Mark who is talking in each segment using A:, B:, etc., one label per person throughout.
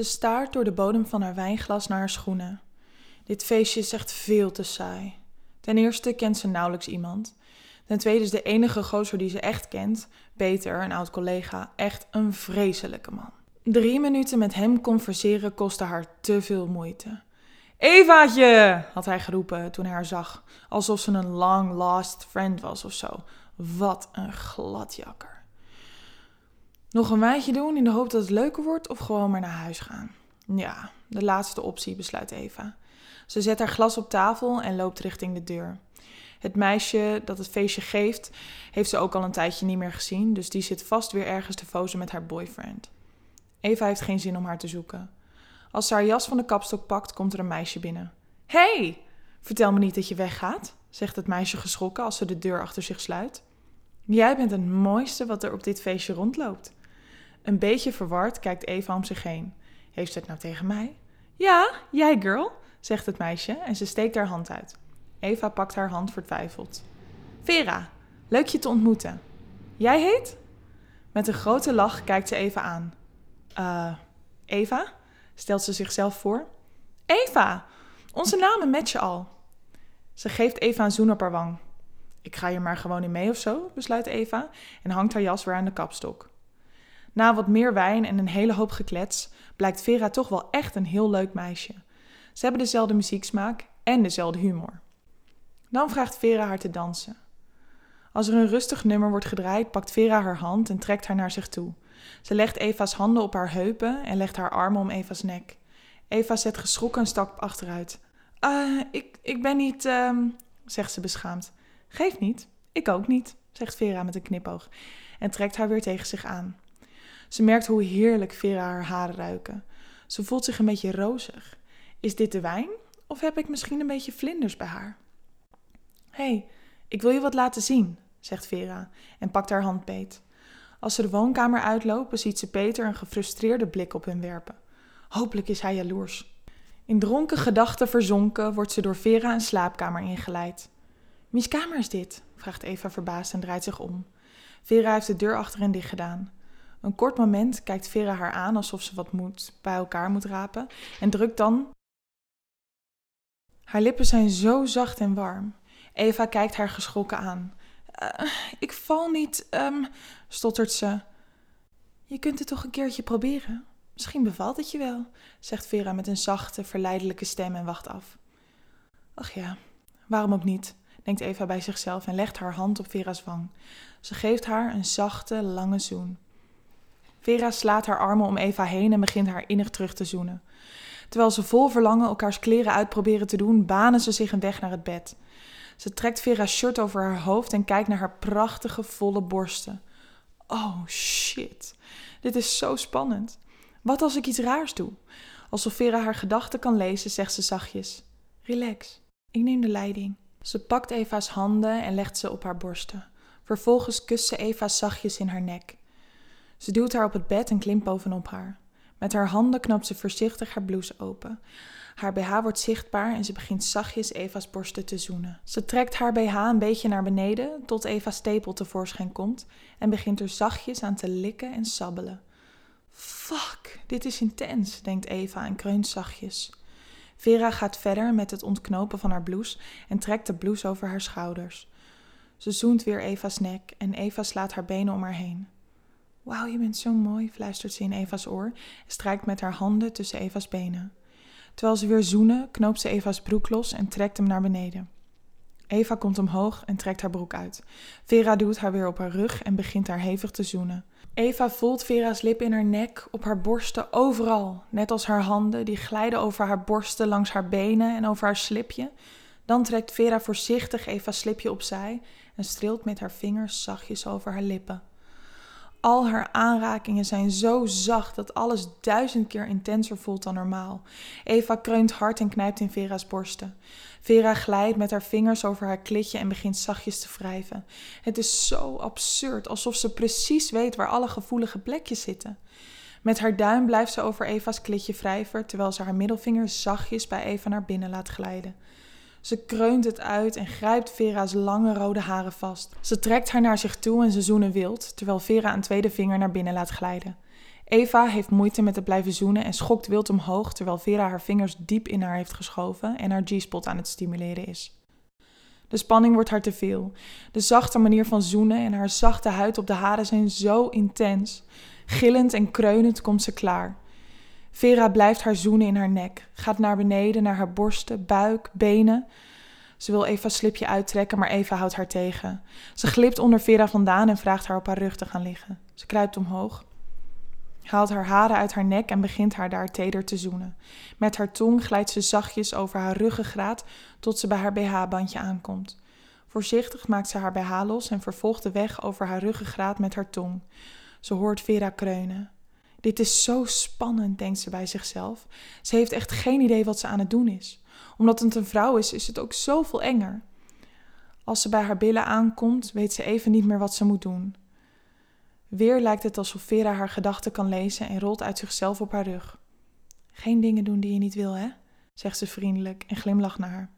A: Ze staart door de bodem van haar wijnglas naar haar schoenen. Dit feestje is echt veel te saai. Ten eerste kent ze nauwelijks iemand. Ten tweede is de enige gozer die ze echt kent, Peter, een oud collega, echt een vreselijke man. Drie minuten met hem converseren kostte haar te veel moeite. Evaatje, had hij geroepen toen hij haar zag, alsof ze een long lost friend was of zo. Wat een gladjakker. Nog een wijntje doen in de hoop dat het leuker wordt of gewoon maar naar huis gaan? Ja, de laatste optie, besluit Eva. Ze zet haar glas op tafel en loopt richting de deur. Het meisje dat het feestje geeft, heeft ze ook al een tijdje niet meer gezien, dus die zit vast weer ergens te fozen met haar boyfriend. Eva heeft geen zin om haar te zoeken. Als ze haar jas van de kapstok pakt, komt er een meisje binnen. hey, vertel me niet dat je weggaat, zegt het meisje geschrokken als ze de deur achter zich sluit. Jij bent het mooiste wat er op dit feestje rondloopt. Een beetje verward kijkt Eva om zich heen. Heeft ze het nou tegen mij? Ja, jij girl, zegt het meisje en ze steekt haar hand uit. Eva pakt haar hand vertwijfeld. Vera, leuk je te ontmoeten. Jij heet? Met een grote lach kijkt ze Eva aan. Uh, Eva? stelt ze zichzelf voor. Eva, onze namen matchen al. Ze geeft Eva een zoen op haar wang. Ik ga hier maar gewoon in mee of zo, besluit Eva en hangt haar jas weer aan de kapstok. Na wat meer wijn en een hele hoop geklets blijkt Vera toch wel echt een heel leuk meisje. Ze hebben dezelfde muzieksmaak en dezelfde humor. Dan vraagt Vera haar te dansen. Als er een rustig nummer wordt gedraaid, pakt Vera haar hand en trekt haar naar zich toe. Ze legt Eva's handen op haar heupen en legt haar armen om Eva's nek. Eva zet geschrokken een stap achteruit. Uh, ik, ik ben niet, uh, zegt ze beschaamd. Geef niet, ik ook niet, zegt Vera met een knipoog en trekt haar weer tegen zich aan. Ze merkt hoe heerlijk Vera haar haren ruiken. Ze voelt zich een beetje rozig. Is dit de wijn of heb ik misschien een beetje vlinders bij haar? Hé, hey, ik wil je wat laten zien, zegt Vera en pakt haar hand beet. Als ze de woonkamer uitlopen, ziet ze Peter een gefrustreerde blik op hen werpen. Hopelijk is hij jaloers. In dronken gedachten verzonken wordt ze door Vera een slaapkamer ingeleid. Wiens kamer is dit? vraagt Eva verbaasd en draait zich om. Vera heeft de deur achter hen dicht gedaan. Een kort moment kijkt Vera haar aan alsof ze wat moet, bij elkaar moet rapen en drukt dan. Haar lippen zijn zo zacht en warm. Eva kijkt haar geschrokken aan. Uh, ik val niet, um, stottert ze. Je kunt het toch een keertje proberen? Misschien bevalt het je wel, zegt Vera met een zachte, verleidelijke stem en wacht af. Ach ja, waarom ook niet, denkt Eva bij zichzelf en legt haar hand op Vera's wang. Ze geeft haar een zachte, lange zoen. Vera slaat haar armen om Eva heen en begint haar innig terug te zoenen. Terwijl ze vol verlangen elkaars kleren uitproberen te doen, banen ze zich een weg naar het bed. Ze trekt Vera's shirt over haar hoofd en kijkt naar haar prachtige, volle borsten. Oh shit, dit is zo spannend. Wat als ik iets raars doe? Alsof Vera haar gedachten kan lezen, zegt ze zachtjes: Relax, ik neem de leiding. Ze pakt Eva's handen en legt ze op haar borsten. Vervolgens kust ze Eva zachtjes in haar nek. Ze duwt haar op het bed en klimt bovenop haar. Met haar handen knoopt ze voorzichtig haar blouse open. Haar BH wordt zichtbaar en ze begint zachtjes Eva's borsten te zoenen. Ze trekt haar BH een beetje naar beneden tot Eva's tepel tevoorschijn komt en begint er zachtjes aan te likken en sabbelen. Fuck, dit is intens, denkt Eva en kreunt zachtjes. Vera gaat verder met het ontknopen van haar blouse en trekt de blouse over haar schouders. Ze zoent weer Eva's nek en Eva slaat haar benen om haar heen. Wauw, je bent zo mooi, fluistert ze in Eva's oor en strijkt met haar handen tussen Eva's benen. Terwijl ze weer zoenen, knoopt ze Eva's broek los en trekt hem naar beneden. Eva komt omhoog en trekt haar broek uit. Vera duwt haar weer op haar rug en begint haar hevig te zoenen. Eva voelt Vera's lip in haar nek, op haar borsten, overal. Net als haar handen, die glijden over haar borsten, langs haar benen en over haar slipje. Dan trekt Vera voorzichtig Eva's slipje opzij en streelt met haar vingers zachtjes over haar lippen. Al haar aanrakingen zijn zo zacht dat alles duizend keer intenser voelt dan normaal. Eva kreunt hard en knijpt in Vera's borsten. Vera glijdt met haar vingers over haar klitje en begint zachtjes te wrijven. Het is zo absurd, alsof ze precies weet waar alle gevoelige plekjes zitten. Met haar duim blijft ze over Eva's klitje wrijven, terwijl ze haar middelvinger zachtjes bij Eva naar binnen laat glijden. Ze kreunt het uit en grijpt Vera's lange rode haren vast. Ze trekt haar naar zich toe en ze zoenen wild, terwijl Vera een tweede vinger naar binnen laat glijden. Eva heeft moeite met het blijven zoenen en schokt wild omhoog terwijl Vera haar vingers diep in haar heeft geschoven en haar G-spot aan het stimuleren is. De spanning wordt haar te veel. De zachte manier van zoenen en haar zachte huid op de haren zijn zo intens. Gillend en kreunend komt ze klaar. Vera blijft haar zoenen in haar nek, gaat naar beneden naar haar borsten, buik, benen. Ze wil Eva's slipje uittrekken, maar Eva houdt haar tegen. Ze glipt onder Vera vandaan en vraagt haar op haar rug te gaan liggen. Ze kruipt omhoog, haalt haar haren uit haar nek en begint haar daar teder te zoenen. Met haar tong glijdt ze zachtjes over haar ruggengraat tot ze bij haar BH-bandje aankomt. Voorzichtig maakt ze haar BH los en vervolgt de weg over haar ruggengraat met haar tong. Ze hoort Vera kreunen. Dit is zo spannend, denkt ze bij zichzelf. Ze heeft echt geen idee wat ze aan het doen is. Omdat het een vrouw is, is het ook zoveel enger. Als ze bij haar billen aankomt, weet ze even niet meer wat ze moet doen. Weer lijkt het alsof Vera haar gedachten kan lezen en rolt uit zichzelf op haar rug. Geen dingen doen die je niet wil, hè? zegt ze vriendelijk en glimlacht naar haar.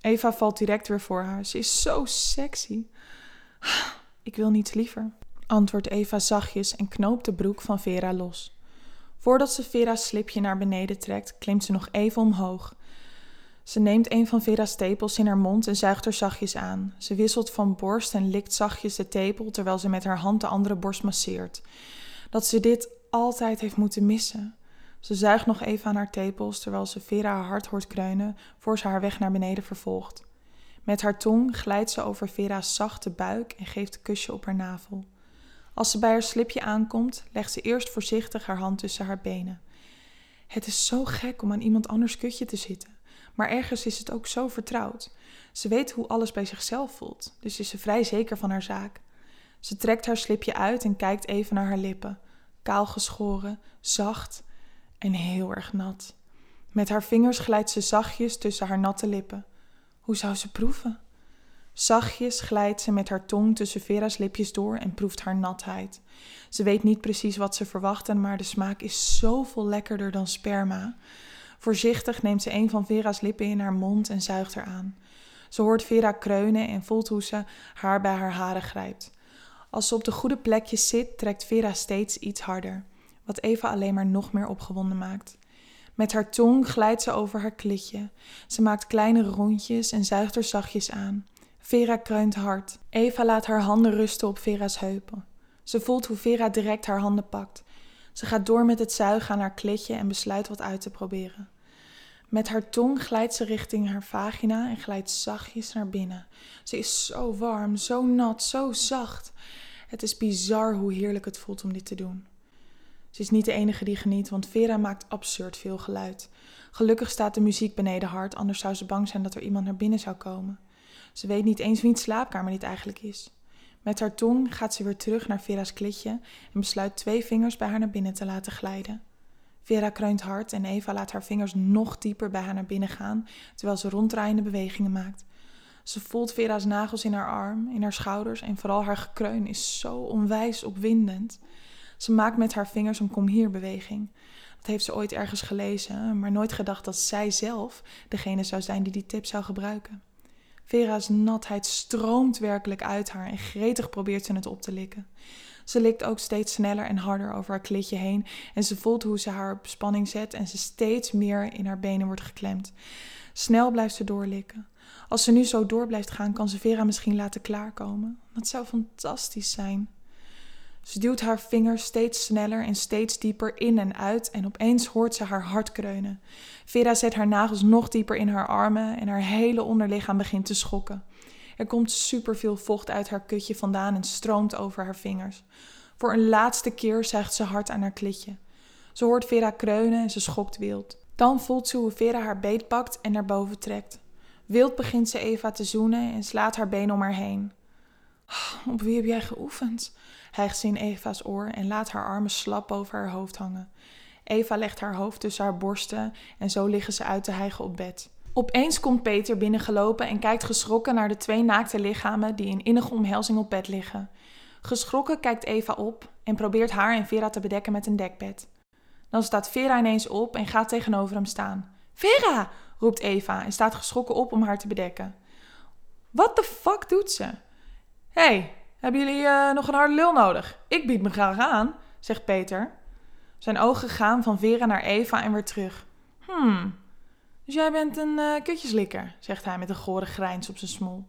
A: Eva valt direct weer voor haar. Ze is zo sexy. Ik wil niets liever, antwoordt Eva zachtjes en knoopt de broek van Vera los. Voordat ze Vera's slipje naar beneden trekt, klimt ze nog even omhoog. Ze neemt een van Vera's tepels in haar mond en zuigt er zachtjes aan. Ze wisselt van borst en likt zachtjes de tepel terwijl ze met haar hand de andere borst masseert. Dat ze dit altijd heeft moeten missen. Ze zuigt nog even aan haar tepels terwijl ze Vera haar hart hoort kreunen voor ze haar weg naar beneden vervolgt. Met haar tong glijdt ze over Vera's zachte buik en geeft een kusje op haar navel. Als ze bij haar slipje aankomt, legt ze eerst voorzichtig haar hand tussen haar benen. Het is zo gek om aan iemand anders kutje te zitten, maar ergens is het ook zo vertrouwd. Ze weet hoe alles bij zichzelf voelt, dus is ze vrij zeker van haar zaak. Ze trekt haar slipje uit en kijkt even naar haar lippen, kaal geschoren, zacht en heel erg nat. Met haar vingers glijdt ze zachtjes tussen haar natte lippen. Hoe zou ze proeven? Zachtjes glijdt ze met haar tong tussen Vera's lipjes door en proeft haar natheid. Ze weet niet precies wat ze verwachten, maar de smaak is zoveel lekkerder dan sperma. Voorzichtig neemt ze een van Vera's lippen in haar mond en zuigt er aan. Ze hoort Vera kreunen en voelt hoe ze haar bij haar haren grijpt. Als ze op de goede plekjes zit, trekt Vera steeds iets harder, wat Eva alleen maar nog meer opgewonden maakt. Met haar tong glijdt ze over haar klitje. Ze maakt kleine rondjes en zuigt er zachtjes aan. Vera kreunt hard. Eva laat haar handen rusten op Vera's heupen. Ze voelt hoe Vera direct haar handen pakt. Ze gaat door met het zuigen aan haar klitje en besluit wat uit te proberen. Met haar tong glijdt ze richting haar vagina en glijdt zachtjes naar binnen. Ze is zo warm, zo nat, zo zacht. Het is bizar hoe heerlijk het voelt om dit te doen. Ze is niet de enige die geniet, want Vera maakt absurd veel geluid. Gelukkig staat de muziek beneden hard, anders zou ze bang zijn dat er iemand naar binnen zou komen. Ze weet niet eens wiens slaapkamer dit eigenlijk is. Met haar tong gaat ze weer terug naar Vera's klitje en besluit twee vingers bij haar naar binnen te laten glijden. Vera kreunt hard en Eva laat haar vingers nog dieper bij haar naar binnen gaan, terwijl ze ronddraaiende bewegingen maakt. Ze voelt Vera's nagels in haar arm, in haar schouders en vooral haar gekreun is zo onwijs opwindend. Ze maakt met haar vingers een kom hier beweging. Dat heeft ze ooit ergens gelezen, maar nooit gedacht dat zij zelf degene zou zijn die die tip zou gebruiken. Vera's natheid stroomt werkelijk uit haar en gretig probeert ze het op te likken. Ze likt ook steeds sneller en harder over haar klitje heen en ze voelt hoe ze haar op spanning zet en ze steeds meer in haar benen wordt geklemd. Snel blijft ze doorlikken. Als ze nu zo door blijft gaan, kan ze Vera misschien laten klaarkomen. Dat zou fantastisch zijn. Ze duwt haar vingers steeds sneller en steeds dieper in en uit en opeens hoort ze haar hart kreunen. Vera zet haar nagels nog dieper in haar armen en haar hele onderlichaam begint te schokken. Er komt superveel vocht uit haar kutje vandaan en stroomt over haar vingers. Voor een laatste keer zuigt ze hard aan haar klitje. Ze hoort Vera kreunen en ze schokt wild. Dan voelt ze hoe Vera haar beet pakt en naar boven trekt. Wild begint ze Eva te zoenen en slaat haar been om haar heen. Op wie heb jij geoefend? hijgt ze in Eva's oor en laat haar armen slap over haar hoofd hangen. Eva legt haar hoofd tussen haar borsten en zo liggen ze uit te hijgen op bed. Opeens komt Peter binnengelopen en kijkt geschrokken naar de twee naakte lichamen die in innige omhelzing op bed liggen. Geschrokken kijkt Eva op en probeert haar en Vera te bedekken met een dekbed. Dan staat Vera ineens op en gaat tegenover hem staan. Vera! roept Eva en staat geschrokken op om haar te bedekken. Wat de fuck doet ze? Hey, hebben jullie uh, nog een harde lul nodig? Ik bied me graag aan, zegt Peter. Zijn ogen gaan van Vera naar Eva en weer terug. Hmm, dus jij bent een uh, kutjeslikker, zegt hij met een gore grijns op zijn smoel.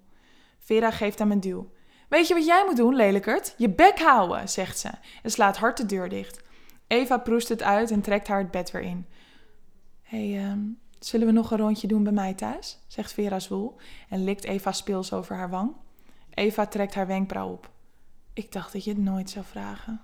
A: Vera geeft hem een duw. Weet je wat jij moet doen, lelijkert? Je bek houden, zegt ze en slaat hard de deur dicht. Eva proest het uit en trekt haar het bed weer in. Hé, hey, uh, zullen we nog een rondje doen bij mij thuis? zegt Vera zwoel en likt Eva speels over haar wang. Eva trekt haar wenkbrauw op. Ik dacht dat je het nooit zou vragen.